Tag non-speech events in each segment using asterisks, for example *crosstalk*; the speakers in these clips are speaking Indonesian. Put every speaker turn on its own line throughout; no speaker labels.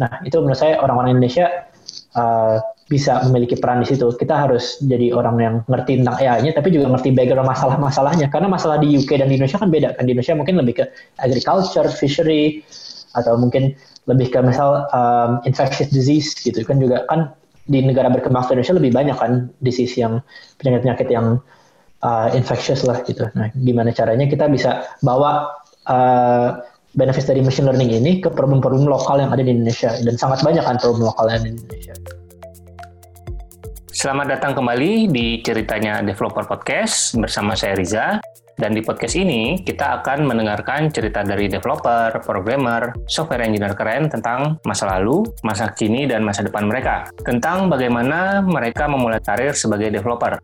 Nah, itu menurut saya orang-orang Indonesia uh, bisa memiliki peran di situ. Kita harus jadi orang yang ngerti tentang AI-nya, tapi juga ngerti background masalah-masalahnya. Karena masalah di UK dan di Indonesia kan beda. Kan di Indonesia mungkin lebih ke agriculture, fishery, atau mungkin lebih ke misal um, infectious disease gitu kan juga kan di negara berkembang Indonesia lebih banyak kan disease yang penyakit-penyakit yang uh, infectious lah gitu. Nah, gimana caranya kita bisa bawa uh, benefit dari machine learning ini ke problem-problem lokal yang ada di Indonesia dan sangat banyak kan problem lokal yang ada di Indonesia.
Selamat datang kembali di ceritanya Developer Podcast bersama saya Riza. Dan di podcast ini, kita akan mendengarkan cerita dari developer, programmer, software engineer keren tentang masa lalu, masa kini, dan masa depan mereka. Tentang bagaimana mereka memulai karir sebagai developer.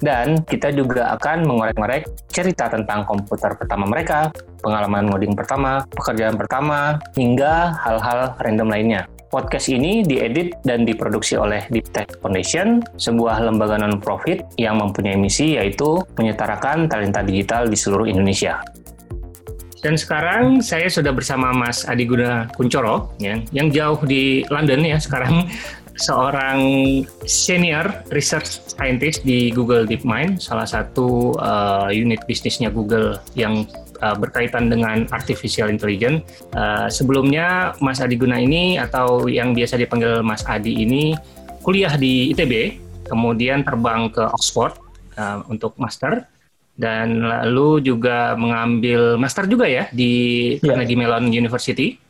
Dan kita juga akan mengorek-ngorek cerita tentang komputer pertama mereka, pengalaman ngoding pertama, pekerjaan pertama, hingga hal-hal random lainnya. Podcast ini diedit dan diproduksi oleh Deep Tech Foundation, sebuah lembaga non-profit yang mempunyai misi yaitu menyetarakan talenta digital di seluruh Indonesia. Dan sekarang saya sudah bersama Mas Adi Guna Kuncoro, ya, yang jauh di London ya sekarang seorang senior research scientist di Google DeepMind, salah satu uh, unit bisnisnya Google yang uh, berkaitan dengan artificial intelligence. Uh, sebelumnya Mas Adi Guna ini atau yang biasa dipanggil Mas Adi ini kuliah di ITB, kemudian terbang ke Oxford uh, untuk master dan lalu juga mengambil master juga ya di yeah. Carnegie Mellon University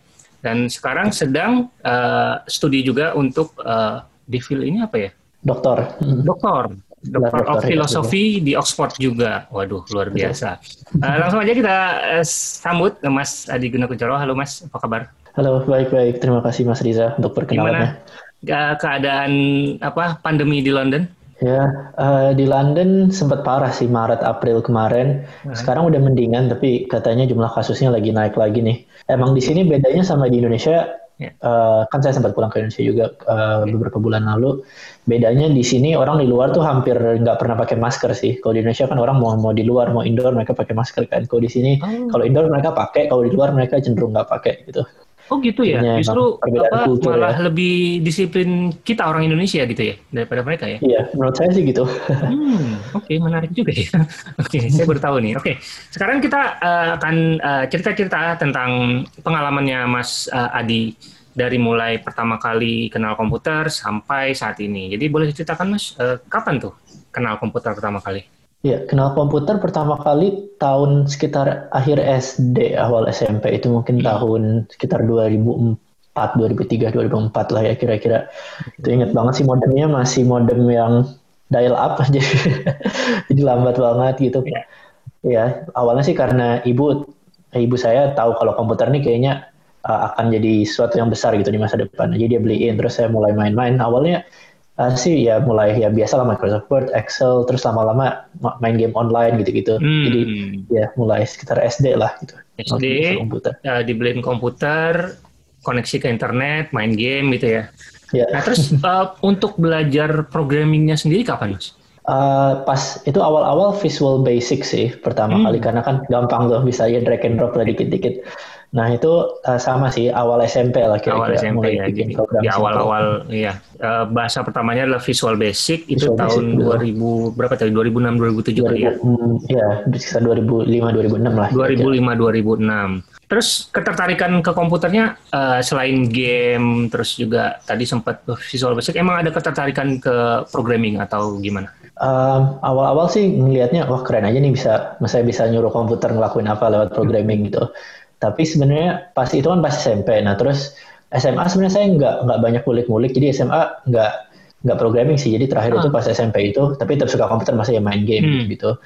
dan sekarang sedang uh, studi juga untuk uh, di field ini apa ya?
Doktor.
Doktor Dokter of Philosophy di Oxford juga. Waduh, luar biasa. Uh, langsung aja kita uh, sambut Mas Adi Guna Kuncoro. Halo Mas, apa kabar?
Halo, baik-baik. Terima kasih Mas Riza untuk perkenalannya.
Gimana keadaan apa pandemi di London?
Ya, uh, di London sempat parah sih Maret April kemarin. Sekarang udah mendingan, tapi katanya jumlah kasusnya lagi naik lagi nih. Emang di sini bedanya sama di Indonesia Yeah. Ya. Uh, kan saya sempat pulang ke Indonesia juga uh, beberapa bulan lalu. Bedanya di sini orang di luar tuh hampir nggak pernah pakai masker sih. Kalau di Indonesia kan orang mau mau di luar mau indoor mereka pakai masker kan. Kalau di sini oh. kalau indoor mereka pakai, kalau di luar mereka cenderung nggak pakai gitu.
Oh gitu ya. Jadinya Justru apa malah ya. lebih disiplin kita orang Indonesia gitu ya daripada mereka ya.
Iya, menurut saya sih gitu.
hmm, oke okay, menarik juga ya. *laughs* oke, okay, saya baru tahu nih. Oke, okay. sekarang kita uh, akan uh, cerita-cerita tentang pengalamannya Mas uh, Adi dari mulai pertama kali kenal komputer sampai saat ini. Jadi boleh diceritakan Mas, uh, kapan tuh kenal komputer pertama kali?
Ya, kenal komputer pertama kali tahun sekitar akhir SD, awal SMP itu mungkin hmm. tahun sekitar 2004, 2003, 2004 lah ya kira-kira. Itu inget banget sih modemnya masih modem yang dial up aja, *laughs* jadi lambat banget gitu. Ya. ya, awalnya sih karena ibu ibu saya tahu kalau komputer ini kayaknya uh, akan jadi sesuatu yang besar gitu di masa depan. Jadi dia beliin, terus saya mulai main-main. Awalnya uh, sih ya mulai ya biasa lah Microsoft Word, Excel, terus lama-lama main game online gitu-gitu. Hmm. Jadi ya mulai sekitar SD lah gitu.
SD, komputer. Uh, dibeliin komputer, koneksi ke internet, main game gitu ya. Ya. Nah terus uh, *laughs* untuk belajar programmingnya sendiri kapan mas?
Uh, pas itu awal-awal Visual Basic sih pertama hmm. kali karena kan gampang tuh bisa ya drag and drop lah dikit-dikit. Nah itu uh, sama sih awal SMP lah kira-kira
awal SMP mulai ya, program di awal-awal iya uh, bahasa pertamanya adalah Visual Basic itu Visual tahun Basic, 2000 berapa tadi 2006 2007 kali ya?
Mm, iya sekitar 2005 2006 lah.
2005 2006. Terus ketertarikan ke komputernya uh, selain game terus juga tadi sempat Visual Basic emang ada ketertarikan ke programming atau gimana?
Um, awal-awal sih ngelihatnya wah keren aja nih bisa saya bisa nyuruh komputer ngelakuin apa lewat programming gitu. Tapi sebenarnya pas itu kan pas SMP. Nah terus SMA sebenarnya saya nggak nggak banyak ngulik-ngulik. Jadi SMA nggak nggak programming sih. Jadi terakhir ah. itu pas SMP itu. Tapi tetap suka komputer masih ya main game hmm. gitu.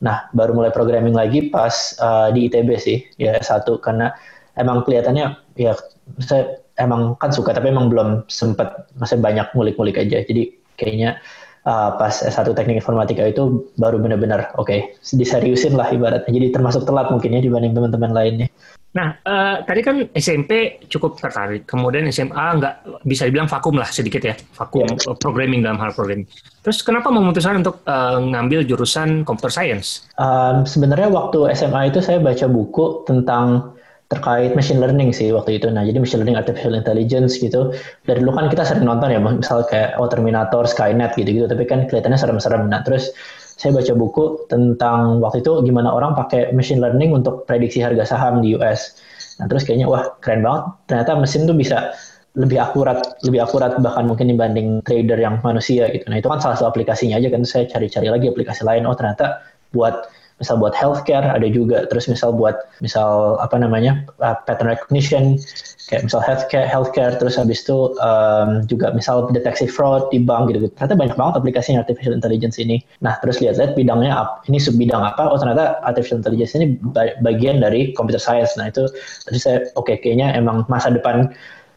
Nah baru mulai programming lagi pas uh, di ITB sih. Ya satu karena emang kelihatannya ya saya emang kan suka tapi emang belum sempat masih banyak ngulik-ngulik aja. Jadi kayaknya uh, pas S1 teknik informatika itu baru benar-benar oke okay, diseriusin lah ibaratnya. Jadi termasuk telat mungkin ya dibanding teman-teman lainnya.
Nah, uh, tadi kan SMP cukup tertarik, kemudian SMA nggak bisa dibilang vakum lah sedikit ya, vakum yeah. programming dalam hal programming. Terus kenapa memutuskan untuk uh, ngambil jurusan computer science?
Um, sebenarnya waktu SMA itu saya baca buku tentang terkait machine learning sih waktu itu. Nah, jadi machine learning artificial intelligence gitu. Dari dulu kan kita sering nonton ya, misal kayak oh Terminator, Skynet gitu-gitu, tapi kan kelihatannya serem-serem. Nah, terus saya baca buku tentang waktu itu gimana orang pakai machine learning untuk prediksi harga saham di US. Nah, terus kayaknya wah keren banget. Ternyata mesin tuh bisa lebih akurat, lebih akurat bahkan mungkin dibanding trader yang manusia gitu. Nah, itu kan salah satu aplikasinya aja kan saya cari-cari lagi aplikasi lain. Oh, ternyata buat misal buat healthcare ada juga. Terus misal buat misal apa namanya uh, pattern recognition kayak misal healthcare healthcare terus habis itu um, juga misal deteksi fraud di bank gitu, gitu ternyata banyak banget aplikasinya artificial intelligence ini. Nah terus lihat-lihat bidangnya apa ini sub bidang apa? Oh ternyata artificial intelligence ini bagian dari computer science. Nah itu terus saya oke okay, kayaknya emang masa depan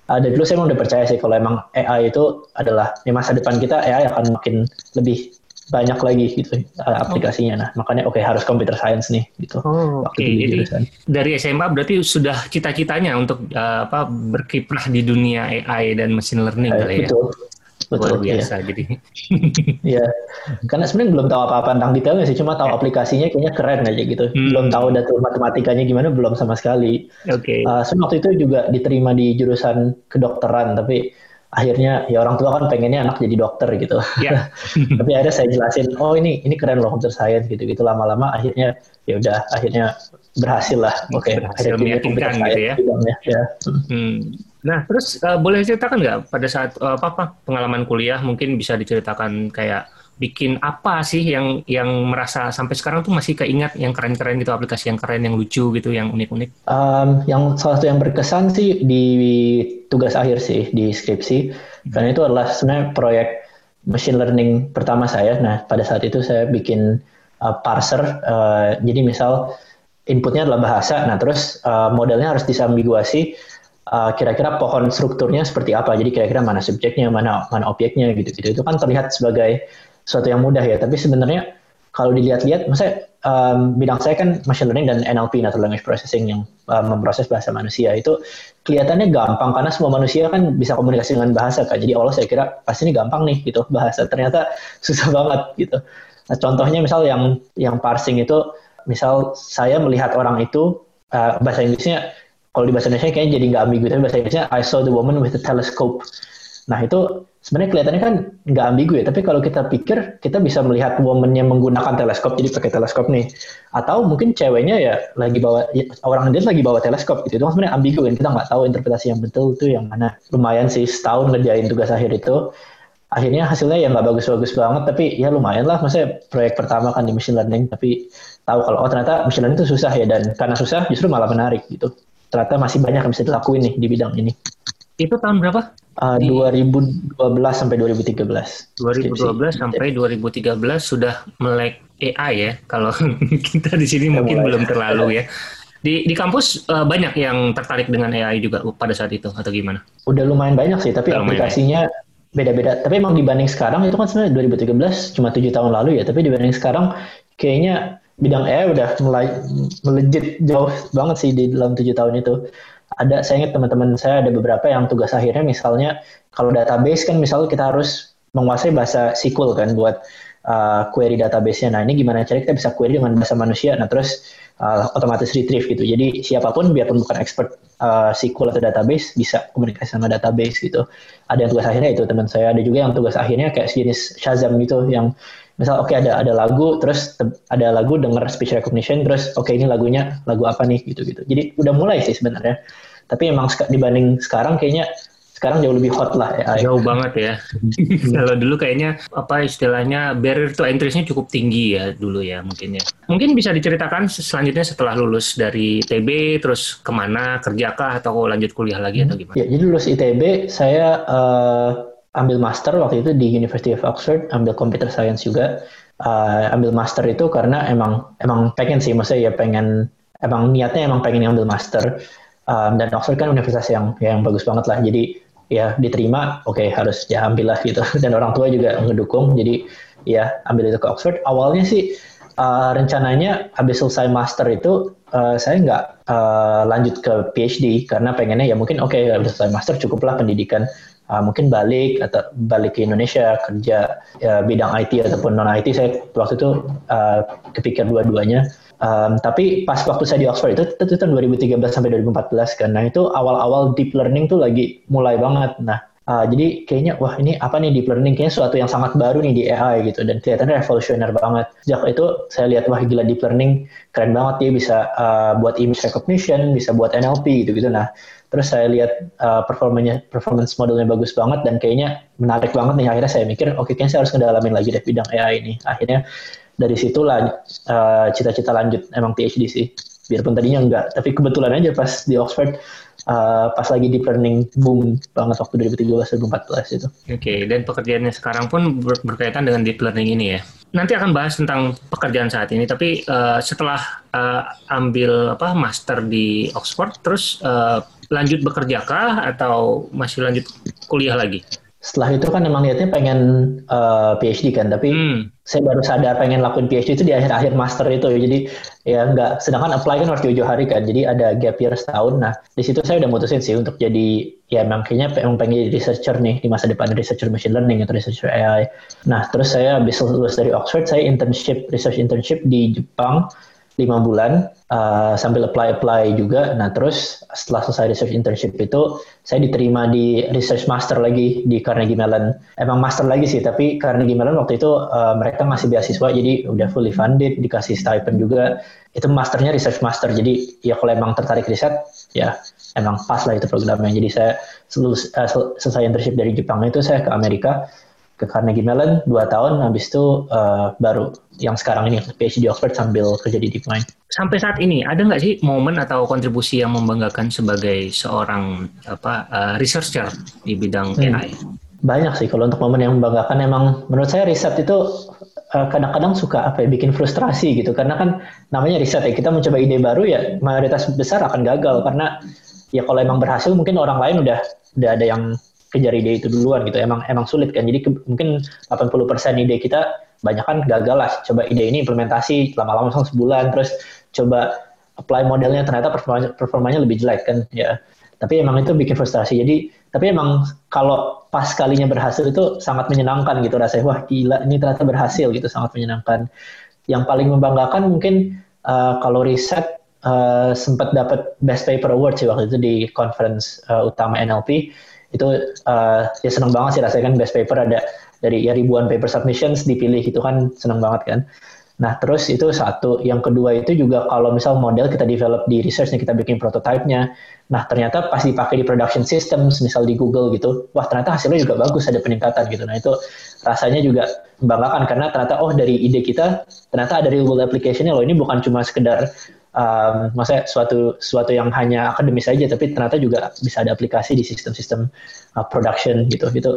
uh, dari dulu saya emang udah percaya sih kalau emang AI itu adalah di masa depan kita AI akan makin lebih banyak lagi gitu uh, aplikasinya. Nah, makanya oke okay, harus computer science nih gitu.
Oh, oke. Okay. Jadi dari SMA berarti sudah cita-citanya untuk uh, apa berkiprah di dunia AI dan machine learning eh, kali
ya. Betul. Betul,
Luar biasa ya. jadi. *laughs*
Iya. Karena sebenarnya belum tahu apa-apa tentang detailnya sih, cuma tahu aplikasinya kayaknya keren aja gitu. Hmm. Belum tahu data matematikanya gimana belum sama sekali.
Oke. Okay.
Uh, waktu itu juga diterima di jurusan kedokteran, tapi akhirnya ya orang tua kan pengennya anak jadi dokter gitu. Yeah. *laughs* Tapi akhirnya saya jelasin, oh ini ini keren loh computer science gitu gitu lama-lama akhirnya ya udah akhirnya berhasil lah.
Oke, okay, berhasil meyakinkan gitu ya. ya. Hmm. Nah, terus uh, boleh ceritakan nggak pada saat uh, apa, apa pengalaman kuliah mungkin bisa diceritakan kayak bikin apa sih yang yang merasa sampai sekarang tuh masih keingat yang keren-keren gitu aplikasi yang keren yang lucu gitu yang unik-unik?
Um, yang salah satu yang berkesan sih di tugas akhir sih di skripsi hmm. karena itu adalah sebenarnya proyek machine learning pertama saya. Nah pada saat itu saya bikin uh, parser. Uh, jadi misal inputnya adalah bahasa, nah terus uh, modelnya harus disambiguasi uh, kira-kira pohon strukturnya seperti apa. Jadi kira-kira mana subjeknya, mana mana objeknya gitu-gitu. Itu kan terlihat sebagai sesuatu yang mudah ya. Tapi sebenarnya kalau dilihat-lihat, maksudnya um, bidang saya kan machine learning dan NLP natural language processing yang um, memproses bahasa manusia itu kelihatannya gampang karena semua manusia kan bisa komunikasi dengan bahasa kan. Jadi Allah saya kira pasti ini gampang nih gitu bahasa. Ternyata *laughs* susah banget gitu. Nah, contohnya misal yang yang parsing itu, misal saya melihat orang itu uh, bahasa Inggrisnya kalau di bahasa Indonesia kayaknya jadi nggak ambigu tapi bahasa Inggrisnya I saw the woman with the telescope. Nah itu sebenarnya kelihatannya kan nggak ambigu ya, tapi kalau kita pikir kita bisa melihat womannya menggunakan teleskop, jadi pakai teleskop nih. Atau mungkin ceweknya ya lagi bawa ya, orang dia lagi bawa teleskop gitu. Itu kan sebenarnya ambigu kan kita nggak tahu interpretasi yang betul itu yang mana. Lumayan sih setahun ngerjain tugas akhir itu. Akhirnya hasilnya ya nggak bagus-bagus banget, tapi ya lumayan lah. Maksudnya proyek pertama kan di machine learning, tapi tahu kalau oh ternyata machine learning itu susah ya dan karena susah justru malah menarik gitu. Ternyata masih banyak yang bisa dilakuin nih di bidang ini.
Itu tahun berapa?
Uh, 2012 sampai 2013.
2012 sampai 2013 sudah melek AI ya. Kalau *laughs* kita di sini ya, mungkin mulai. belum terlalu ya. Di, di kampus uh, banyak yang tertarik dengan AI juga pada saat itu atau gimana?
Udah lumayan banyak sih, tapi Udah aplikasinya beda-beda. Tapi emang dibanding sekarang itu kan sebenarnya 2013 cuma tujuh tahun lalu ya. Tapi dibanding sekarang kayaknya bidang AI udah mulai melejit jauh banget sih di dalam tujuh tahun itu ada saya ingat teman-teman saya ada beberapa yang tugas akhirnya misalnya kalau database kan misalnya kita harus menguasai bahasa SQL kan buat uh, query database-nya. Nah, ini gimana cara kita bisa query dengan bahasa manusia. Nah, terus uh, otomatis retrieve gitu. Jadi siapa pun biarpun bukan expert uh, SQL atau database bisa komunikasi sama database gitu. Ada yang tugas akhirnya itu teman saya, ada juga yang tugas akhirnya kayak sejenis Shazam gitu yang misal oke okay, ada ada lagu terus ada lagu dengar speech recognition terus oke okay, ini lagunya lagu apa nih gitu gitu jadi udah mulai sih sebenarnya tapi emang dibanding sekarang kayaknya sekarang jauh lebih hot lah
ya. Jauh banget ya. *laughs* Kalau dulu kayaknya apa istilahnya barrier to entry-nya cukup tinggi ya dulu ya mungkin ya. Mungkin bisa diceritakan selanjutnya setelah lulus dari ITB terus ke mana kerjakah atau lanjut kuliah lagi atau gimana?
Ya jadi lulus ITB saya uh, ambil master waktu itu di University of Oxford, ambil computer science juga. Uh, ambil master itu karena emang emang pengen sih, maksudnya ya pengen emang niatnya emang pengen ambil master. Um, dan Oxford kan universitas yang yang bagus banget lah. Jadi ya diterima, oke okay, harus ya ambil lah gitu. *laughs* Dan orang tua juga ngedukung, jadi ya ambil itu ke Oxford. Awalnya sih uh, rencananya habis selesai master itu uh, saya nggak uh, lanjut ke PhD karena pengennya ya mungkin oke okay, habis selesai master cukuplah pendidikan uh, mungkin balik atau balik ke Indonesia kerja ya, bidang IT ataupun non IT saya waktu itu uh, kepikir dua-duanya Um, tapi pas waktu saya di Oxford itu, itu, tahun 2013 sampai 2014 kan. Nah itu awal-awal deep learning tuh lagi mulai banget. Nah Uh, jadi kayaknya wah ini apa nih deep learning kayaknya suatu yang sangat baru nih di AI gitu dan kelihatannya revolusioner banget. Sejak itu saya lihat wah gila deep learning keren banget dia bisa uh, buat image recognition, bisa buat NLP gitu-gitu. Nah, terus saya lihat uh, performanya performance modelnya bagus banget dan kayaknya menarik banget nih akhirnya saya mikir oke okay, kayaknya saya harus ngedalamin lagi deh bidang AI ini. Akhirnya dari situlah uh, cita-cita lanjut emang PhD sih. Biarpun tadinya enggak, tapi kebetulan aja pas di Oxford uh, pas lagi deep learning boom banget waktu 2013 2014 itu.
Oke, okay, dan pekerjaannya sekarang pun ber berkaitan dengan deep learning ini ya. Nanti akan bahas tentang pekerjaan saat ini, tapi uh, setelah uh, ambil apa master di Oxford, terus uh, lanjut bekerja kah atau masih lanjut kuliah lagi?
Setelah itu kan emang niatnya pengen uh, PhD kan, tapi hmm. saya baru sadar pengen lakuin PhD itu di akhir-akhir master itu. Jadi ya nggak, sedangkan apply kan harus jauh-jauh hari kan, jadi ada gap year setahun. Nah di situ saya udah mutusin sih untuk jadi ya emang kayaknya emang pengen jadi researcher nih di masa depan researcher machine learning atau researcher AI. Nah terus saya habis lulus dari Oxford, saya internship research internship di Jepang lima bulan uh, sambil apply apply juga. Nah terus setelah selesai research internship itu saya diterima di research master lagi di Carnegie Mellon. Emang master lagi sih, tapi Carnegie Mellon waktu itu uh, mereka masih beasiswa jadi udah fully funded, dikasih stipend juga. Itu masternya research master. Jadi ya kalau emang tertarik riset ya emang pas lah itu programnya. Jadi saya uh, selesai internship dari Jepang itu saya ke Amerika ke Carnegie Mellon dua tahun, habis itu uh, baru yang sekarang ini PhD di Oxford sambil kerja di DeepMind.
Sampai saat ini ada nggak sih momen atau kontribusi yang membanggakan sebagai seorang apa uh, researcher di bidang hmm. AI?
Banyak sih kalau untuk momen yang membanggakan emang menurut saya riset itu uh, kadang-kadang suka apa ya bikin frustrasi gitu karena kan namanya riset ya kita mencoba ide baru ya mayoritas besar akan gagal karena ya kalau emang berhasil mungkin orang lain udah udah ada yang kejar ide itu duluan gitu. Emang emang sulit kan. Jadi ke, mungkin 80% ide kita banyak kan gagal lah. Coba ide ini implementasi lama-lama langsung sebulan terus coba apply modelnya ternyata performanya, performanya lebih jelek kan ya. Tapi emang itu bikin frustrasi. Jadi tapi emang kalau pas kalinya berhasil itu sangat menyenangkan gitu rasanya. Wah gila ini ternyata berhasil gitu sangat menyenangkan. Yang paling membanggakan mungkin uh, kalau riset uh, sempat dapat Best Paper Award sih waktu itu di conference uh, utama NLP itu uh, ya seneng banget sih rasanya kan best paper ada dari ya ribuan paper submissions dipilih itu kan seneng banget kan. Nah terus itu satu, yang kedua itu juga kalau misal model kita develop di research nih kita bikin prototipenya, nah ternyata pas dipakai di production systems, misal di Google gitu, wah ternyata hasilnya juga bagus, ada peningkatan gitu. Nah itu rasanya juga membanggakan karena ternyata oh dari ide kita ternyata ada real world application-nya loh ini bukan cuma sekedar um, maksudnya suatu suatu yang hanya akademis saja tapi ternyata juga bisa ada aplikasi di sistem-sistem uh, production gitu itu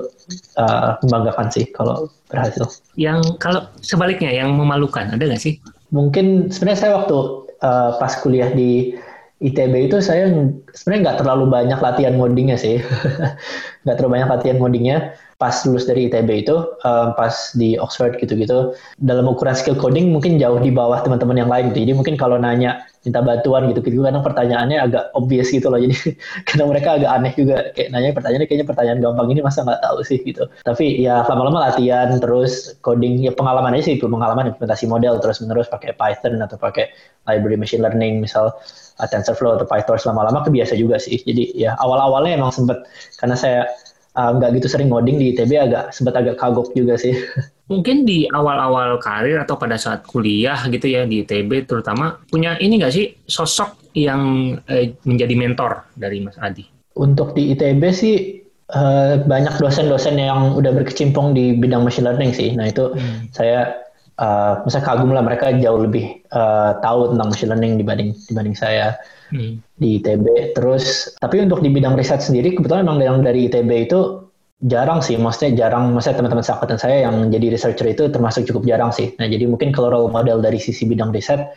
uh, membanggakan sih kalau berhasil.
Yang kalau sebaliknya yang memalukan ada nggak sih?
Mungkin sebenarnya saya waktu uh, pas kuliah di ITB itu saya sebenarnya nggak terlalu banyak latihan ngodingnya sih, *laughs* nggak terlalu banyak latihan ngodingnya pas lulus dari ITB itu, um, pas di Oxford gitu-gitu, dalam ukuran skill coding mungkin jauh di bawah teman-teman yang lain gitu. Jadi mungkin kalau nanya minta bantuan gitu-gitu kadang pertanyaannya agak obvious gitu loh. *laughs* Jadi kadang mereka agak aneh juga kayak nanya pertanyaannya kayaknya pertanyaan gampang ini masa nggak tahu sih gitu. Tapi ya lama-lama latihan terus coding ya pengalaman aja sih itu pengalaman implementasi model terus menerus pakai Python atau pakai library machine learning misal uh, TensorFlow atau PyTorch lama-lama kebiasa juga sih. Jadi ya awal-awalnya emang sempet karena saya nggak uh, gitu sering ngoding di ITB agak sempat agak kagok juga sih. *laughs*
Mungkin di awal-awal karir atau pada saat kuliah gitu ya di ITB terutama punya ini nggak sih sosok yang eh, menjadi mentor dari Mas Adi?
Untuk di ITB sih uh, banyak dosen-dosen yang udah berkecimpung di bidang machine learning sih. Nah itu hmm. saya uh, misalnya kagum lah mereka jauh lebih uh, tahu tentang machine learning dibanding dibanding saya hmm. di ITB. Terus tapi untuk di bidang riset sendiri kebetulan memang yang dari ITB itu jarang sih, maksudnya jarang, maksudnya teman-teman seangkatan saya yang jadi researcher itu termasuk cukup jarang sih. Nah jadi mungkin kalau role model dari sisi bidang riset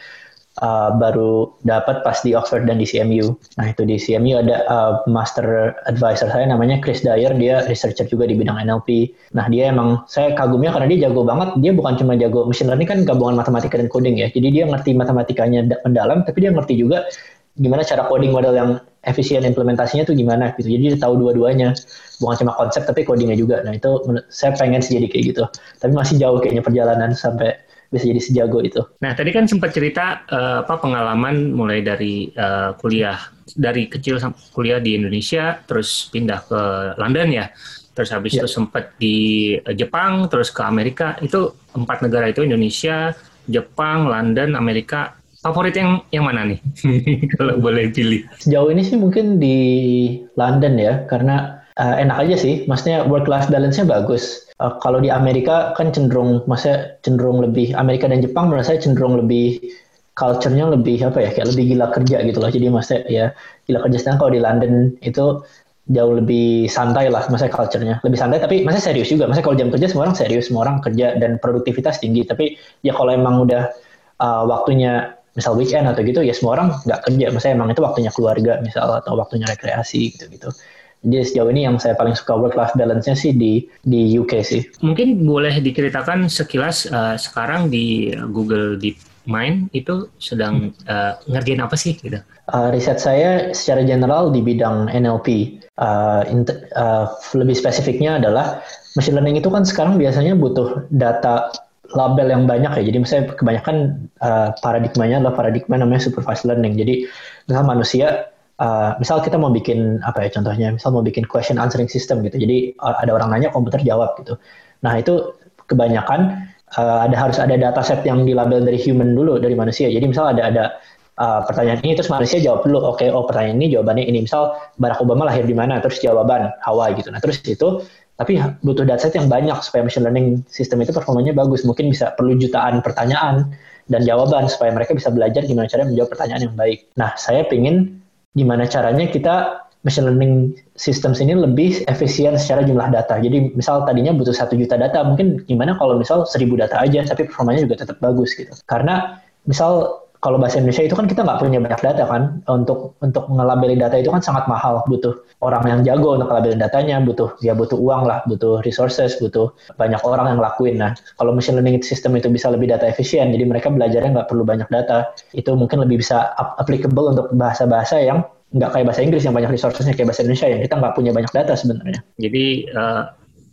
uh, baru dapat pas di Oxford dan di CMU. Nah itu di CMU ada uh, master advisor saya namanya Chris Dyer, dia researcher juga di bidang NLP. Nah dia emang saya kagumnya karena dia jago banget. Dia bukan cuma jago machine learning kan gabungan matematika dan coding ya. Jadi dia ngerti matematikanya mendalam, tapi dia ngerti juga gimana cara coding model yang efisien implementasinya tuh gimana gitu. Jadi dia tahu dua-duanya, bukan cuma konsep tapi codingnya juga. Nah itu saya pengen sih jadi kayak gitu. Tapi masih jauh kayaknya perjalanan sampai bisa jadi sejago itu.
Nah, tadi kan sempat cerita uh, apa pengalaman mulai dari uh, kuliah dari kecil kuliah di Indonesia, terus pindah ke London ya. Terus habis yeah. itu sempat di Jepang, terus ke Amerika. Itu empat negara itu Indonesia, Jepang, London, Amerika. Favorit yang yang mana nih? *laughs* Kalau boleh pilih.
Sejauh ini sih mungkin di London ya, karena uh, enak aja sih. Maksudnya work life balance-nya bagus. Uh, kalau di Amerika kan cenderung, maksudnya cenderung lebih Amerika dan Jepang menurut saya cenderung lebih culture-nya lebih apa ya kayak lebih gila kerja gitu loh. Jadi maksudnya ya gila kerja sedang kalau di London itu jauh lebih santai lah masa culture-nya lebih santai tapi masa serius juga masa kalau jam kerja semua orang serius semua orang kerja dan produktivitas tinggi tapi ya kalau emang udah uh, waktunya misal weekend atau gitu ya semua orang nggak kerja masa emang itu waktunya keluarga misal atau waktunya rekreasi gitu gitu jadi sejauh ini yang saya paling suka work life balance-nya sih di di UK sih.
Mungkin boleh diceritakan sekilas uh, sekarang di Google DeepMind itu sedang uh, ngerjain apa sih gitu?
Uh, riset saya secara general di bidang NLP. Uh, uh, lebih spesifiknya adalah machine learning itu kan sekarang biasanya butuh data label yang banyak ya. Jadi misalnya kebanyakan uh, paradigmanya adalah paradigma namanya supervised learning. Jadi misal manusia Uh, misal kita mau bikin apa ya contohnya, misal mau bikin question answering system gitu. Jadi uh, ada orang nanya, komputer jawab gitu. Nah itu kebanyakan uh, ada harus ada dataset yang dilabel dari human dulu dari manusia. Jadi misal ada ada uh, pertanyaan ini terus manusia jawab dulu. Oke, okay, oh pertanyaan ini jawabannya ini. Misal Barack Obama lahir di mana? Terus jawaban Hawaii gitu. Nah terus itu tapi butuh dataset yang banyak supaya machine learning system itu performanya bagus. Mungkin bisa perlu jutaan pertanyaan dan jawaban supaya mereka bisa belajar gimana cara menjawab pertanyaan yang baik. Nah, saya pingin gimana caranya kita machine learning systems ini lebih efisien secara jumlah data. Jadi misal tadinya butuh satu juta data, mungkin gimana kalau misal seribu data aja, tapi performanya juga tetap bagus gitu. Karena misal kalau bahasa Indonesia itu kan kita nggak punya banyak data kan. Untuk untuk ngelabelin data itu kan sangat mahal. Butuh orang yang jago untuk ngelabelin datanya butuh ya butuh uang lah butuh resources butuh banyak orang yang lakuin. Nah kalau machine learning system itu bisa lebih data efisien jadi mereka belajarnya nggak perlu banyak data itu mungkin lebih bisa applicable untuk bahasa-bahasa yang nggak kayak bahasa Inggris yang banyak resourcesnya kayak bahasa Indonesia yang kita nggak punya banyak data sebenarnya.
Jadi uh,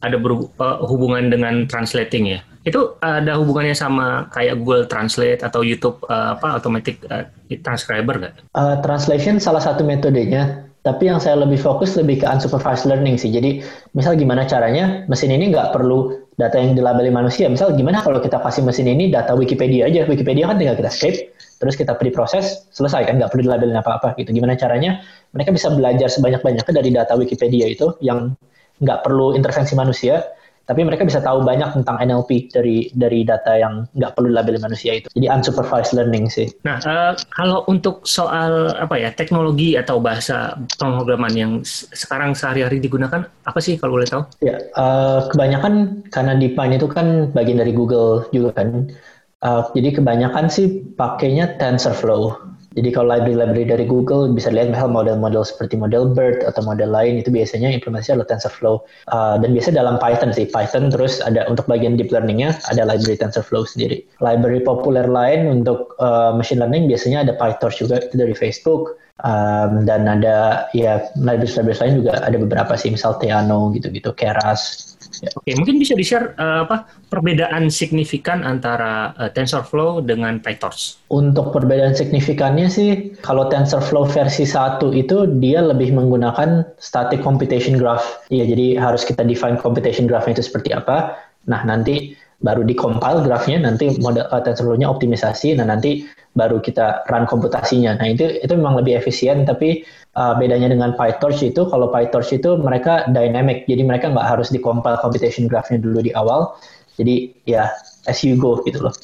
ada berhubungan dengan translating ya itu ada hubungannya sama kayak Google Translate atau YouTube uh, apa automatic uh, transcriber nggak?
Uh, translation salah satu metodenya, tapi yang saya lebih fokus lebih ke unsupervised learning sih. Jadi misal gimana caranya mesin ini nggak perlu data yang dilabeli manusia. Misal gimana kalau kita kasih mesin ini data Wikipedia aja, Wikipedia kan tinggal kita script, terus kita beri proses, selesai kan nggak perlu dilabelin apa-apa gitu. Gimana caranya mereka bisa belajar sebanyak-banyaknya dari data Wikipedia itu yang nggak perlu intervensi manusia tapi mereka bisa tahu banyak tentang NLP dari dari data yang nggak perlu label manusia itu. Jadi unsupervised learning sih.
Nah, uh, kalau untuk soal apa ya teknologi atau bahasa pemrograman yang sekarang sehari-hari digunakan, apa sih kalau boleh tahu?
Ya, uh, kebanyakan karena DeepMind itu kan bagian dari Google juga kan. Uh, jadi kebanyakan sih pakainya TensorFlow. Jadi kalau library-library dari Google bisa lihat misal model-model seperti model BERT atau model lain itu biasanya implementasi adalah TensorFlow. Uh, dan biasanya dalam Python sih. Python terus ada untuk bagian deep learningnya ada library TensorFlow sendiri. Library populer lain untuk uh, machine learning biasanya ada PyTorch juga itu dari Facebook. Um, dan ada ya library-library lain juga ada beberapa sih misal Theano gitu-gitu, Keras
Ya. Oke, mungkin bisa di-share uh, apa perbedaan signifikan antara uh, TensorFlow dengan PyTorch?
Untuk perbedaan signifikannya sih, kalau TensorFlow versi 1 itu dia lebih menggunakan static computation graph. Iya, jadi harus kita define computation graph-nya itu seperti apa. Nah, nanti baru di compile grafnya nanti model uh, TensorFlow-nya optimisasi nah nanti baru kita run komputasinya. Nah itu itu memang lebih efisien tapi uh, bedanya dengan PyTorch itu kalau PyTorch itu mereka dynamic jadi mereka nggak harus di compile computation graph-nya dulu di awal. Jadi ya as you go gitu loh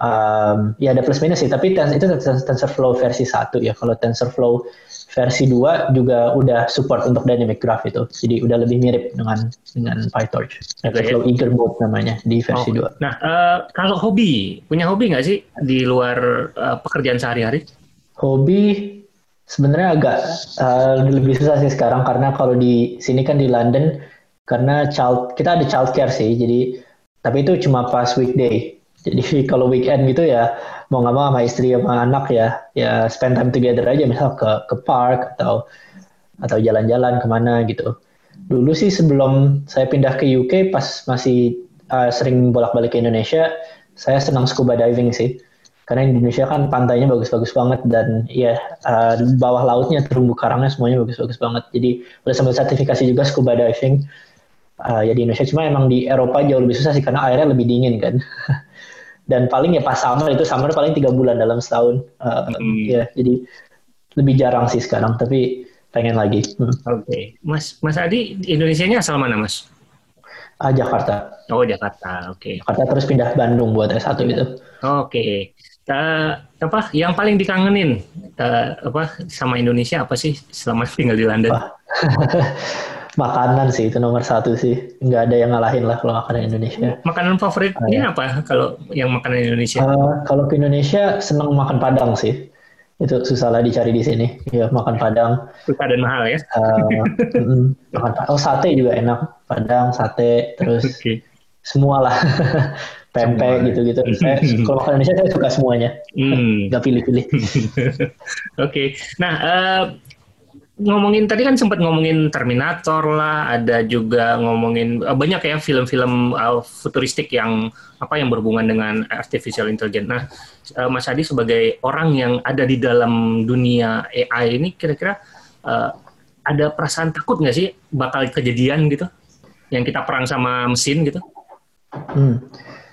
um, ya ada plus minus sih tapi itu TensorFlow versi 1 ya kalau TensorFlow versi 2 juga udah support untuk dynamic graph itu. Jadi udah lebih mirip dengan dengan PyTorch. TensorFlow okay. Eager Mode namanya di versi oh.
2. Nah, uh, kalau hobi, punya hobi nggak sih di luar uh, pekerjaan sehari-hari?
Hobi sebenarnya agak uh, lebih susah sih sekarang karena kalau di sini kan di London karena child kita ada childcare sih. Jadi tapi itu cuma pas weekday. Jadi *laughs* kalau weekend gitu ya mau nggak mau sama istri sama anak ya ya spend time together aja misal ke ke park atau atau jalan-jalan ke mana gitu dulu sih sebelum saya pindah ke UK pas masih uh, sering bolak-balik ke Indonesia saya senang scuba diving sih. Karena Indonesia kan pantainya bagus-bagus banget dan ya uh, bawah lautnya terumbu karangnya semuanya bagus-bagus banget. Jadi udah sambil sertifikasi juga scuba diving. Uh, ya di Indonesia cuma emang di Eropa jauh lebih susah sih karena airnya lebih dingin kan. *laughs* dan paling ya pas summer itu summer paling tiga bulan dalam setahun. Uh, hmm. Ya jadi lebih jarang sih sekarang tapi pengen lagi.
Hmm. Oke, okay. Mas Mas Adi Indonesia-nya asal mana Mas?
Ah, Jakarta.
Oh Jakarta, oke. Okay.
Jakarta terus pindah Bandung buat S1 gitu.
Oke. Okay uh, apa yang paling dikangenin uh, apa sama Indonesia apa sih selama tinggal di London? *laughs*
makanan sih itu nomor satu sih nggak ada yang ngalahin lah kalau makanan Indonesia.
Makanan favoritnya uh, apa kalau yang makanan Indonesia? Uh,
kalau ke Indonesia seneng makan padang sih itu susah lah dicari di sini ya makan padang
susah dan mahal ya
uh, mm, makan oh sate juga enak padang sate terus okay. semua lah *laughs* pempek gitu-gitu. *laughs* Saya kalau makan Indonesia saya suka semuanya, hmm. nggak pilih-pilih. *laughs*
Oke, okay. nah uh, ngomongin tadi kan sempat ngomongin Terminator lah, ada juga ngomongin uh, banyak ya film-film uh, futuristik yang apa yang berhubungan dengan artificial intelligence. Nah, uh, Mas Adi sebagai orang yang ada di dalam dunia AI ini, kira-kira uh, ada perasaan takut nggak sih bakal kejadian gitu, yang kita perang sama mesin gitu?
Hmm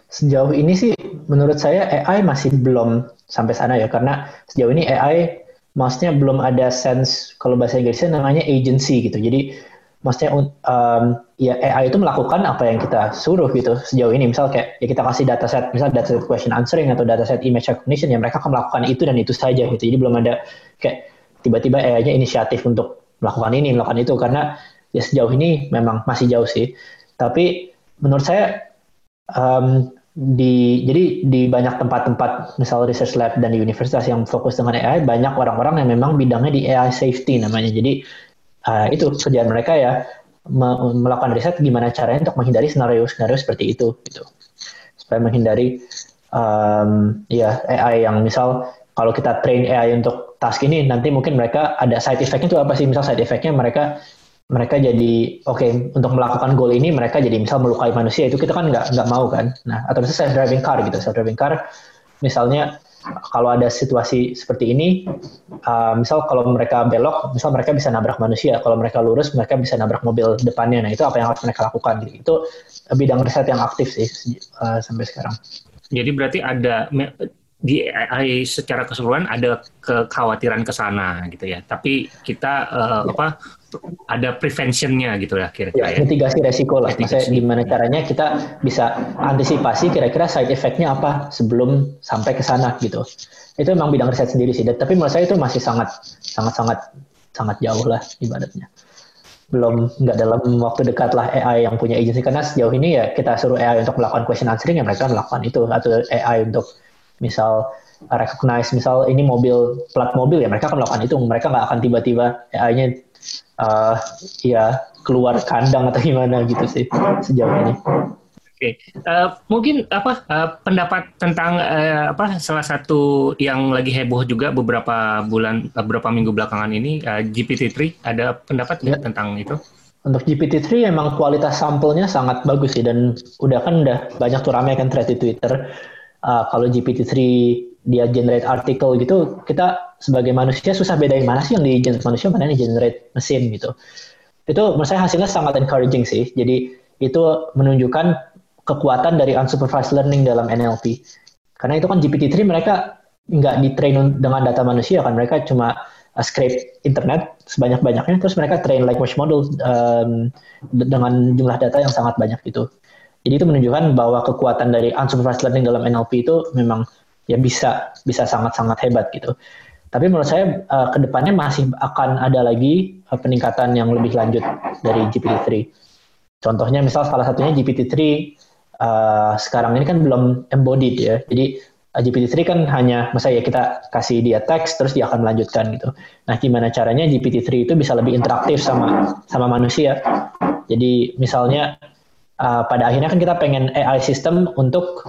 Sejauh ini sih menurut saya AI masih belum sampai sana ya karena sejauh ini AI maksudnya belum ada sense kalau bahasa Inggrisnya namanya agency gitu. Jadi maksudnya um, ya AI itu melakukan apa yang kita suruh gitu sejauh ini. Misal kayak ya kita kasih dataset, misal dataset question answering atau dataset image recognition ya mereka akan melakukan itu dan itu saja gitu. Jadi belum ada kayak tiba-tiba AI-nya inisiatif untuk melakukan ini, melakukan itu karena ya sejauh ini memang masih jauh sih. Tapi menurut saya um, di jadi di banyak tempat-tempat misal research lab dan di universitas yang fokus dengan AI banyak orang-orang yang memang bidangnya di AI safety namanya. Jadi uh, itu kerjaan mereka ya me melakukan riset gimana caranya untuk menghindari skenario-skenario seperti itu gitu. Supaya menghindari um, ya AI yang misal kalau kita train AI untuk task ini nanti mungkin mereka ada side effect-nya itu apa sih? Misal side effect-nya mereka mereka jadi oke okay, untuk melakukan goal ini mereka jadi misal melukai manusia itu kita kan nggak nggak mau kan? Nah atau misalnya self driving car gitu self driving car misalnya kalau ada situasi seperti ini uh, misal kalau mereka belok misal mereka bisa nabrak manusia kalau mereka lurus mereka bisa nabrak mobil depannya. Nah itu apa yang harus mereka lakukan? Gitu itu bidang riset yang aktif sih uh, sampai sekarang.
Jadi berarti ada di AI secara keseluruhan ada kekhawatiran ke sana gitu ya. Tapi kita uh, apa ada preventionnya gitu ya kira-kira
ya, ya. Mitigasi resiko lah. Mitigasi. Maksudnya gimana caranya kita bisa antisipasi kira-kira side effect-nya apa sebelum sampai ke sana gitu. Itu memang bidang riset sendiri sih. Tapi menurut saya itu masih sangat sangat sangat sangat jauh lah ibaratnya belum nggak dalam waktu dekat lah AI yang punya agency karena sejauh ini ya kita suruh AI untuk melakukan question answering ya mereka melakukan itu atau AI untuk misal recognize misal ini mobil plat mobil ya mereka akan melakukan itu mereka nggak akan tiba-tiba AI-nya uh, ya keluar kandang atau gimana gitu sih sejauh ini.
Oke, okay. uh, mungkin apa uh, pendapat tentang uh, apa salah satu yang lagi heboh juga beberapa bulan beberapa minggu belakangan ini uh, GPT-3 ada pendapat ya. tentang itu?
Untuk GPT-3 emang kualitas sampelnya sangat bagus sih dan udah kan udah banyak tuh ramai kan thread di Twitter uh, kalau GPT-3 dia generate artikel gitu, kita sebagai manusia susah bedain mana sih yang di generate manusia, mana yang di generate mesin gitu. Itu menurut saya hasilnya sangat encouraging sih. Jadi itu menunjukkan kekuatan dari unsupervised learning dalam NLP. Karena itu kan GPT-3 mereka nggak di-train dengan data manusia kan, mereka cuma uh, scrape internet sebanyak-banyaknya, terus mereka train language model um, dengan jumlah data yang sangat banyak gitu. Jadi itu menunjukkan bahwa kekuatan dari unsupervised learning dalam NLP itu memang ya bisa bisa sangat-sangat hebat gitu. Tapi menurut saya uh, ke depannya masih akan ada lagi uh, peningkatan yang lebih lanjut dari GPT-3. Contohnya misal salah satunya GPT-3 uh, sekarang ini kan belum embodied ya. Jadi uh, GPT-3 kan hanya misalnya ya kita kasih dia teks terus dia akan melanjutkan gitu. Nah, gimana caranya GPT-3 itu bisa lebih interaktif sama sama manusia. Jadi misalnya uh, pada akhirnya kan kita pengen AI system untuk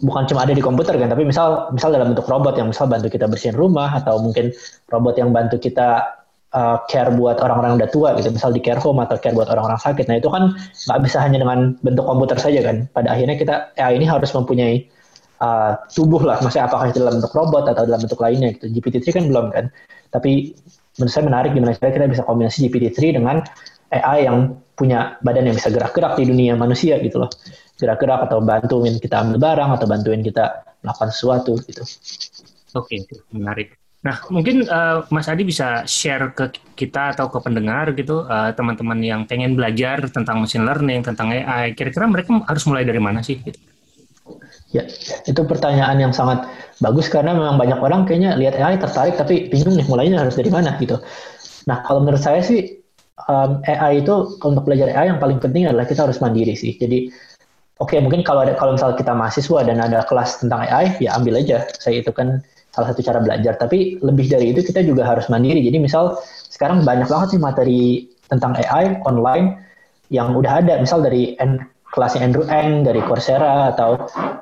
bukan cuma ada di komputer kan, tapi misal misal dalam bentuk robot yang misal bantu kita bersihin rumah atau mungkin robot yang bantu kita uh, care buat orang-orang udah tua gitu, misal di care home atau care buat orang-orang sakit. Nah itu kan nggak bisa hanya dengan bentuk komputer saja kan. Pada akhirnya kita AI ini harus mempunyai uh, tubuh lah, maksudnya apakah itu dalam bentuk robot atau dalam bentuk lainnya gitu. GPT-3 kan belum kan, tapi menurut saya menarik gimana cara kita bisa kombinasi GPT-3 dengan AI yang punya badan yang bisa gerak-gerak di dunia manusia gitu loh. Gerak-gerak atau bantuin kita ambil barang atau bantuin kita melakukan sesuatu gitu.
Oke, okay, menarik. Nah, mungkin uh, Mas Adi bisa share ke kita atau ke pendengar gitu, uh, teman-teman yang pengen belajar tentang machine learning, tentang AI, kira-kira mereka harus mulai dari mana sih? Gitu?
Ya, itu pertanyaan yang sangat bagus karena memang banyak orang kayaknya lihat AI tertarik tapi bingung nih mulainya harus dari mana gitu. Nah, kalau menurut saya sih um, AI itu untuk belajar AI yang paling penting adalah kita harus mandiri sih. Jadi oke okay, mungkin kalau ada kalau misalnya kita mahasiswa dan ada kelas tentang AI ya ambil aja. Saya itu kan salah satu cara belajar. Tapi lebih dari itu kita juga harus mandiri. Jadi misal sekarang banyak banget sih materi tentang AI online yang udah ada. Misal dari kelasnya Andrew Ng dari Coursera atau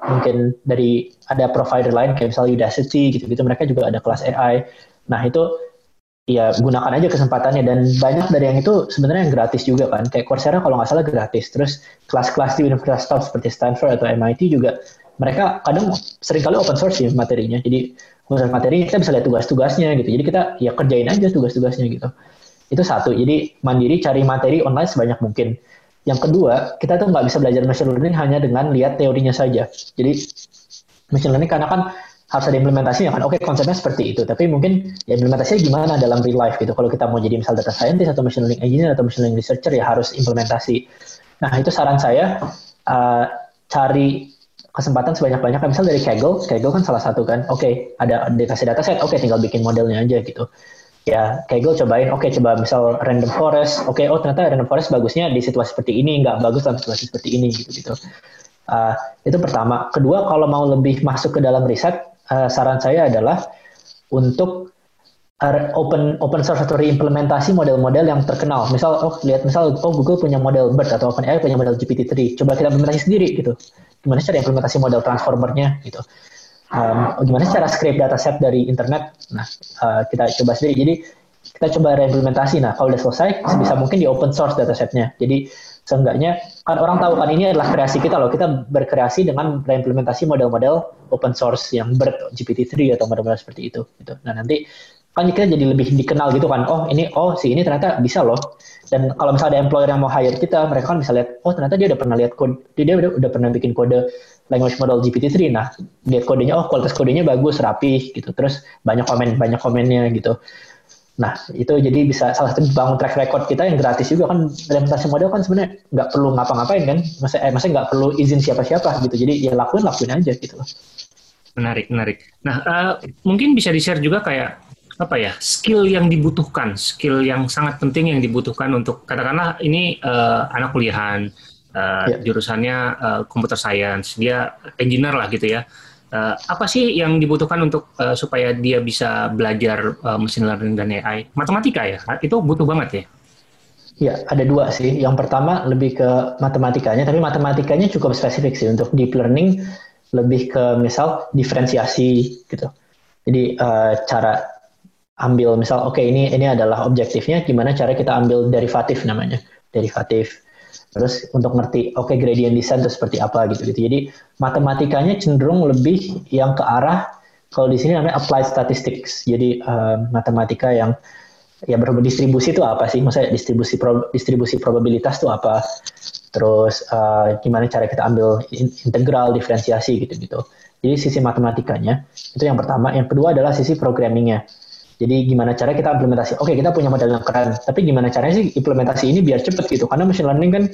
mungkin dari ada provider lain kayak misalnya Udacity gitu-gitu mereka juga ada kelas AI. Nah itu ya gunakan aja kesempatannya. Dan banyak dari yang itu sebenarnya yang gratis juga kan. Kayak Coursera kalau nggak salah gratis. Terus kelas-kelas di universitas top seperti Stanford atau MIT juga mereka kadang sering kali open source ya materinya. Jadi khusus materi kita bisa lihat tugas-tugasnya gitu. Jadi kita ya kerjain aja tugas-tugasnya gitu. Itu satu. Jadi mandiri cari materi online sebanyak mungkin. Yang kedua, kita tuh nggak bisa belajar machine learning hanya dengan lihat teorinya saja. Jadi machine learning karena kan harus ada implementasinya kan. Oke, konsepnya seperti itu, tapi mungkin ya implementasinya gimana dalam real life gitu. Kalau kita mau jadi misal data scientist atau machine learning engineer atau machine learning researcher ya harus implementasi. Nah, itu saran saya uh, cari kesempatan sebanyak-banyaknya misal dari Kaggle, Kaggle kan salah satu kan. Oke, okay, ada dikasih data set, oke okay, tinggal bikin modelnya aja gitu ya kayak gue cobain oke okay, coba misal random forest oke okay, oh ternyata random forest bagusnya di situasi seperti ini nggak bagus dalam situasi seperti ini gitu gitu uh, itu pertama kedua kalau mau lebih masuk ke dalam riset uh, saran saya adalah untuk uh, open open source atau reimplementasi model-model yang terkenal misal oh lihat misal oh Google punya model BERT atau OpenAI punya model GPT-3 coba kita implementasi sendiri gitu gimana cara implementasi model transformernya gitu um, gimana cara scrape dataset dari internet. Nah, uh, kita coba sendiri. Jadi kita coba reimplementasi. Nah, kalau udah selesai, sebisa mungkin di open source datasetnya. Jadi seenggaknya kan orang tahu kan ini adalah kreasi kita loh. Kita berkreasi dengan reimplementasi model-model open source yang ber GPT-3 atau model-model seperti itu. Gitu. Nah nanti kan kita jadi lebih dikenal gitu kan. Oh ini, oh si ini ternyata bisa loh. Dan kalau misalnya ada employer yang mau hire kita, mereka kan bisa lihat, oh ternyata dia udah pernah lihat kode, dia udah, udah pernah bikin kode language model GPT-3. Nah, lihat kodenya, oh kualitas kodenya bagus, rapi gitu. Terus banyak komen, banyak komennya gitu. Nah, itu jadi bisa salah satu bangun track record kita yang gratis juga kan implementasi model kan sebenarnya nggak perlu ngapa-ngapain kan. Maksudnya, eh, maksudnya nggak perlu izin siapa-siapa gitu. Jadi ya lakuin, lakuin aja gitu
Menarik, menarik. Nah, uh, mungkin bisa di-share juga kayak apa ya skill yang dibutuhkan, skill yang sangat penting yang dibutuhkan untuk katakanlah ini uh, anak kuliahan, uh, ya. jurusannya uh, computer science, dia engineer lah gitu ya. Uh, apa sih yang dibutuhkan untuk uh, supaya dia bisa belajar uh, machine learning dan AI? Matematika ya, itu butuh banget ya.
Ya, ada dua sih. Yang pertama lebih ke matematikanya, tapi matematikanya cukup spesifik sih untuk deep learning lebih ke misal diferensiasi gitu. Jadi uh, cara ambil misal oke okay, ini ini adalah objektifnya gimana cara kita ambil derivatif namanya derivatif terus untuk ngerti oke okay, gradient descent itu seperti apa gitu gitu. Jadi matematikanya cenderung lebih yang ke arah kalau di sini namanya applied statistics. Jadi uh, matematika yang ya berdistribusi itu apa sih? Maksudnya distribusi pro, distribusi probabilitas itu apa? Terus uh, gimana cara kita ambil integral diferensiasi gitu gitu jadi sisi matematikanya itu yang pertama. Yang kedua adalah sisi programmingnya jadi gimana cara kita implementasi? Oke, kita punya model yang keren, tapi gimana caranya sih implementasi ini biar cepet gitu? Karena machine learning kan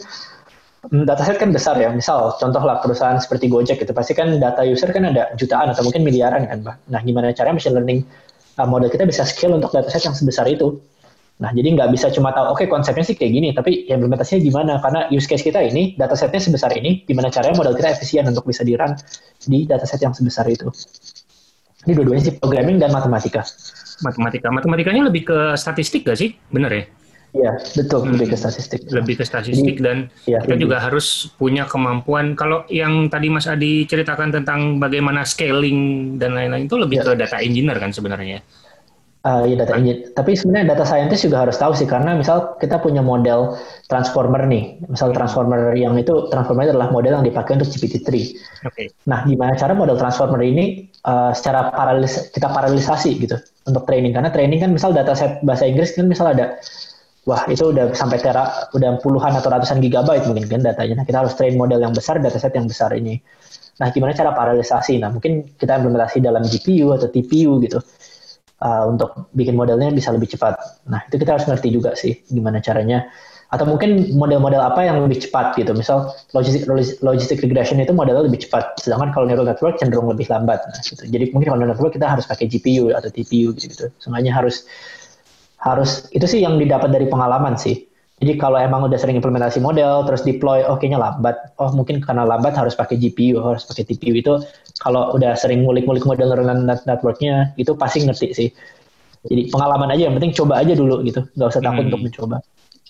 mm, dataset kan besar ya. Misal contohlah perusahaan seperti Gojek itu pasti kan data user kan ada jutaan atau mungkin miliaran kan, Pak. Nah, gimana caranya machine learning uh, model kita bisa scale untuk dataset yang sebesar itu? Nah, jadi nggak bisa cuma tahu, oke okay, konsepnya sih kayak gini, tapi ya implementasinya gimana? Karena use case kita ini, datasetnya sebesar ini, gimana caranya model kita efisien untuk bisa di-run di dataset yang sebesar itu. Ini dua-duanya sih programming dan matematika
matematika. Matematikanya lebih ke statistik gak sih? Bener ya?
Iya, betul. Hmm. Lebih ke statistik.
Lebih ke statistik Jadi, dan ya, kita juga harus punya kemampuan. Kalau yang tadi Mas Adi ceritakan tentang bagaimana scaling dan lain-lain itu lebih ya. ke data engineer kan sebenarnya?
Uh, ya data engineer. Tapi sebenarnya data scientist juga harus tahu sih karena misal kita punya model transformer nih, misal transformer yang itu transformer itu adalah model yang dipakai untuk GPT-3. Okay. Nah, gimana cara model transformer ini uh, secara paralis kita paralelisasi gitu untuk training karena training kan misal data set bahasa Inggris kan misal ada wah itu udah sampai tera udah puluhan atau ratusan gigabyte mungkin kan datanya. Nah, kita harus train model yang besar, dataset yang besar ini. Nah, gimana cara paralelisasi? Nah, mungkin kita implementasi dalam GPU atau TPU gitu uh, untuk bikin modelnya bisa lebih cepat. Nah, itu kita harus ngerti juga sih gimana caranya. Atau mungkin model-model apa yang lebih cepat gitu. Misal logistic, logistic regression itu modelnya lebih cepat, sedangkan kalau neural network cenderung lebih lambat. Nah, gitu. Jadi mungkin kalau neural network kita harus pakai GPU atau TPU gitu-gitu. Semuanya harus harus itu sih yang didapat dari pengalaman sih. Jadi kalau emang udah sering implementasi model, terus deploy, oh kayaknya lambat. Oh mungkin karena lambat harus pakai GPU, harus pakai TPU itu. Kalau udah sering ngulik-ngulik model neural networknya, itu pasti ngerti sih. Jadi pengalaman aja, yang penting coba aja dulu gitu. Nggak usah takut hmm. untuk mencoba.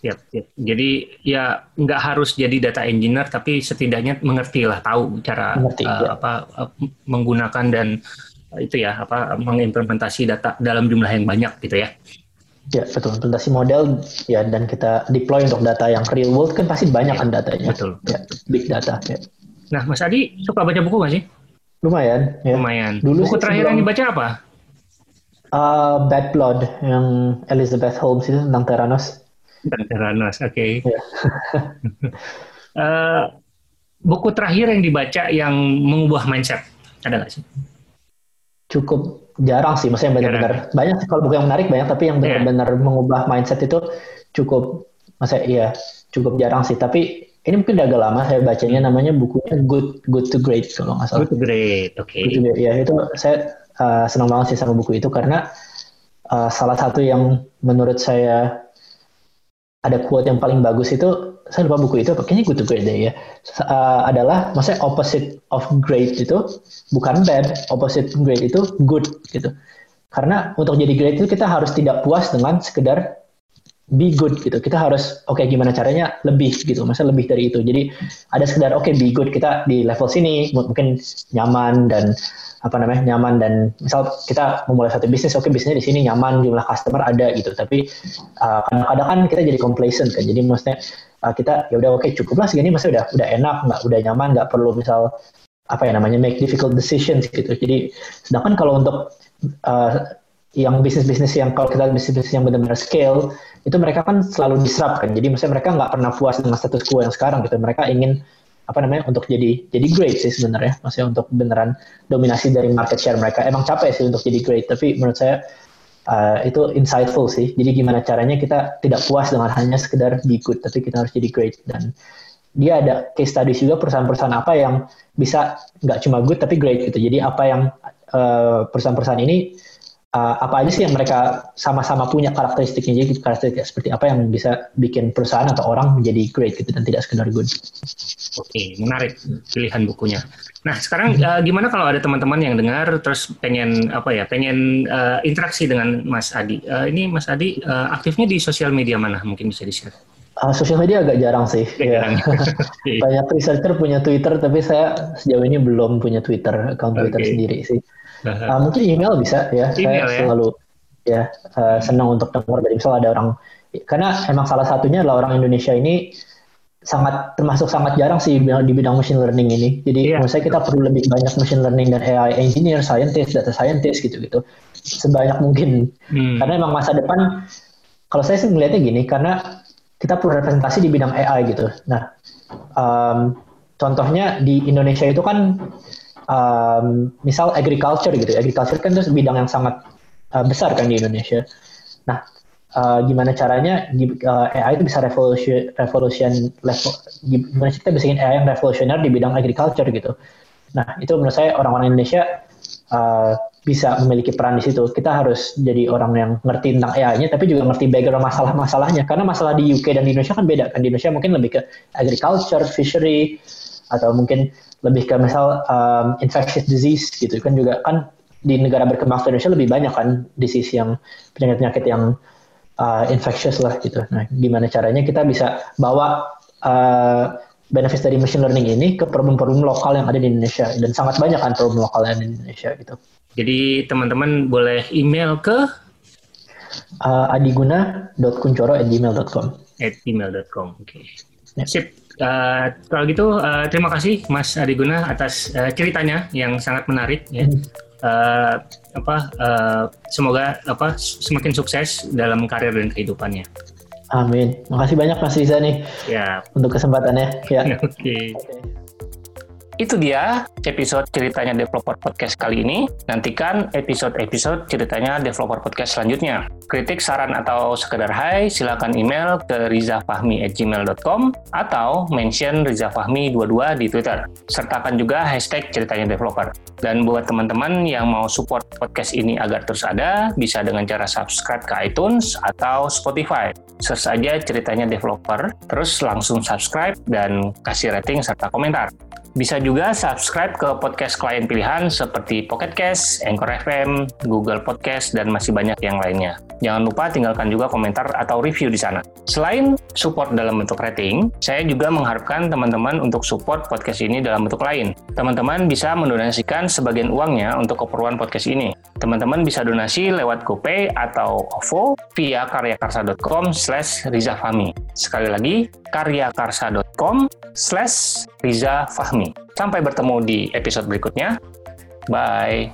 Siap, siap. Jadi ya nggak harus jadi data engineer, tapi setidaknya mengerti lah, tahu cara mengerti, uh, ya. apa uh, menggunakan dan uh, itu ya apa mengimplementasi data dalam jumlah yang banyak gitu ya.
Ya betul implementasi model ya dan kita deploy untuk data yang real world kan pasti banyak ya, kan datanya.
Betul.
Ya, big data. Ya.
Nah Mas Adi suka baca buku nggak sih?
Lumayan.
Ya. Lumayan. Dulu buku terakhir yang dibaca apa?
Uh, Bad Blood yang Elizabeth Holmes itu tentang Theranos.
Tentang Theranos, oke. Okay. Ya. uh, buku terakhir yang dibaca yang mengubah mindset ada nggak sih?
Cukup jarang sih, maksudnya benar-benar banyak sih kalau buku yang menarik banyak, tapi yang iya. benar-benar yeah. mengubah mindset itu cukup, maksudnya iya cukup jarang sih. Tapi ini mungkin udah agak lama saya bacanya, namanya bukunya Good Good to Great kalau nggak salah.
Good to Great, oke. Okay.
Ya itu saya uh, senang banget sih sama buku itu karena uh, salah satu yang menurut saya ada quote yang paling bagus itu saya lupa buku itu kayaknya good to great deh ya. Uh, adalah maksudnya opposite of great itu bukan bad opposite great itu good gitu. Karena untuk jadi great itu kita harus tidak puas dengan sekedar be good gitu. Kita harus oke okay, gimana caranya lebih gitu. Masa lebih dari itu. Jadi ada sekedar oke okay, be good kita di level sini mungkin nyaman dan apa namanya nyaman dan misal kita memulai satu bisnis oke okay, bisnisnya di sini nyaman jumlah customer ada gitu. Tapi uh, kadang-kadang kan kita jadi complacent kan. Jadi maksudnya uh, kita ya udah oke okay, cukup lah segini masih udah udah enak nggak udah nyaman nggak perlu misal apa ya namanya make difficult decisions gitu. Jadi sedangkan kalau untuk uh, yang bisnis-bisnis yang kalau kita bisnis-bisnis yang benar-benar scale itu mereka kan selalu disrupt kan jadi maksudnya mereka nggak pernah puas dengan status quo yang sekarang gitu mereka ingin apa namanya untuk jadi jadi great sih sebenarnya maksudnya untuk beneran dominasi dari market share mereka emang capek sih untuk jadi great tapi menurut saya uh, itu insightful sih. Jadi gimana caranya kita tidak puas dengan hanya sekedar be good, tapi kita harus jadi great. Dan dia ada case studies juga perusahaan-perusahaan apa yang bisa nggak cuma good tapi great gitu. Jadi apa yang uh, perusahaan-perusahaan ini uh, apa aja sih yang mereka sama-sama punya karakteristiknya jadi karakteristik seperti apa yang bisa bikin perusahaan atau orang menjadi great gitu dan tidak sekedar good.
Oke, menarik pilihan bukunya. Nah, sekarang uh, gimana kalau ada teman-teman yang dengar terus pengen apa ya, pengen uh, interaksi dengan Mas Adi. Uh, ini Mas Adi uh, aktifnya di sosial media mana? Mungkin bisa di-share.
Uh, sosial media agak jarang sih. Ya. *laughs* Banyak researcher punya Twitter, tapi saya sejauh ini belum punya Twitter, account Twitter okay. sendiri sih. Uh, *laughs* mungkin email bisa ya. Email, saya ya? selalu ya uh, senang untuk dengar dari misal ada orang karena emang salah satunya adalah orang Indonesia ini sangat termasuk sangat jarang sih di bidang machine learning ini. Jadi yeah. menurut saya kita perlu lebih banyak machine learning dan AI engineer, scientist, data scientist gitu-gitu sebanyak mungkin. Hmm. Karena emang masa depan kalau saya sih melihatnya gini karena kita perlu representasi di bidang AI gitu. Nah, um, contohnya di Indonesia itu kan um, misal agriculture gitu. Agriculture kan itu bidang yang sangat uh, besar kan di Indonesia. Nah, uh, gimana caranya uh, AI itu bisa revolution, revolution level, gimana kita bisa bikin AI yang revolusioner di bidang agriculture gitu. Nah, itu menurut saya orang-orang Indonesia uh, bisa memiliki peran di situ. Kita harus jadi orang yang ngerti tentang AI-nya, tapi juga ngerti background masalah-masalahnya. Karena masalah di UK dan di Indonesia kan beda kan. Di Indonesia mungkin lebih ke agriculture, fishery, atau mungkin lebih ke misal um, infectious disease gitu kan juga kan di negara berkembang Indonesia lebih banyak kan disease yang penyakit-penyakit yang uh, infectious lah gitu. Nah, gimana caranya kita bisa bawa uh, benefit dari machine learning ini ke problem-problem lokal yang ada di Indonesia dan sangat banyak kan problem lokal yang ada di Indonesia gitu.
Jadi teman-teman boleh email ke
Uh, adiguna.kuncoro@gmail.com.
At gmail.com. Oke. Okay. Ya. Sip. Uh, kalau gitu uh, terima kasih Mas Adiguna atas uh, ceritanya yang sangat menarik ya. Hmm. Uh, apa uh, semoga apa semakin sukses dalam karir dan kehidupannya.
Amin. Makasih banyak Mas Riza nih. Ya. Untuk kesempatannya. Ya. *laughs*
Oke. Okay. Okay. Itu dia episode ceritanya Developer Podcast kali ini. Nantikan episode-episode ceritanya Developer Podcast selanjutnya. Kritik, saran, atau sekedar hai, silakan email ke rizafahmi@gmail.com atau mention rizafahmi22 di Twitter. Sertakan juga hashtag ceritanya developer. Dan buat teman-teman yang mau support podcast ini agar terus ada, bisa dengan cara subscribe ke iTunes atau Spotify. Search aja ceritanya developer, terus langsung subscribe dan kasih rating serta komentar. Bisa juga subscribe ke podcast klien pilihan seperti Pocket Cast, Anchor FM, Google Podcast, dan masih banyak yang lainnya. Jangan lupa tinggalkan juga komentar atau review di sana. Selain support dalam bentuk rating, saya juga mengharapkan teman-teman untuk support podcast ini dalam bentuk lain. Teman-teman bisa mendonasikan sebagian uangnya untuk keperluan podcast ini. Teman-teman bisa donasi lewat GoPay atau OVO via karyakarsa.com slash rizafahmi. Sekali lagi, karyakarsa.com slash rizafahmi. Sampai bertemu di episode berikutnya. Bye.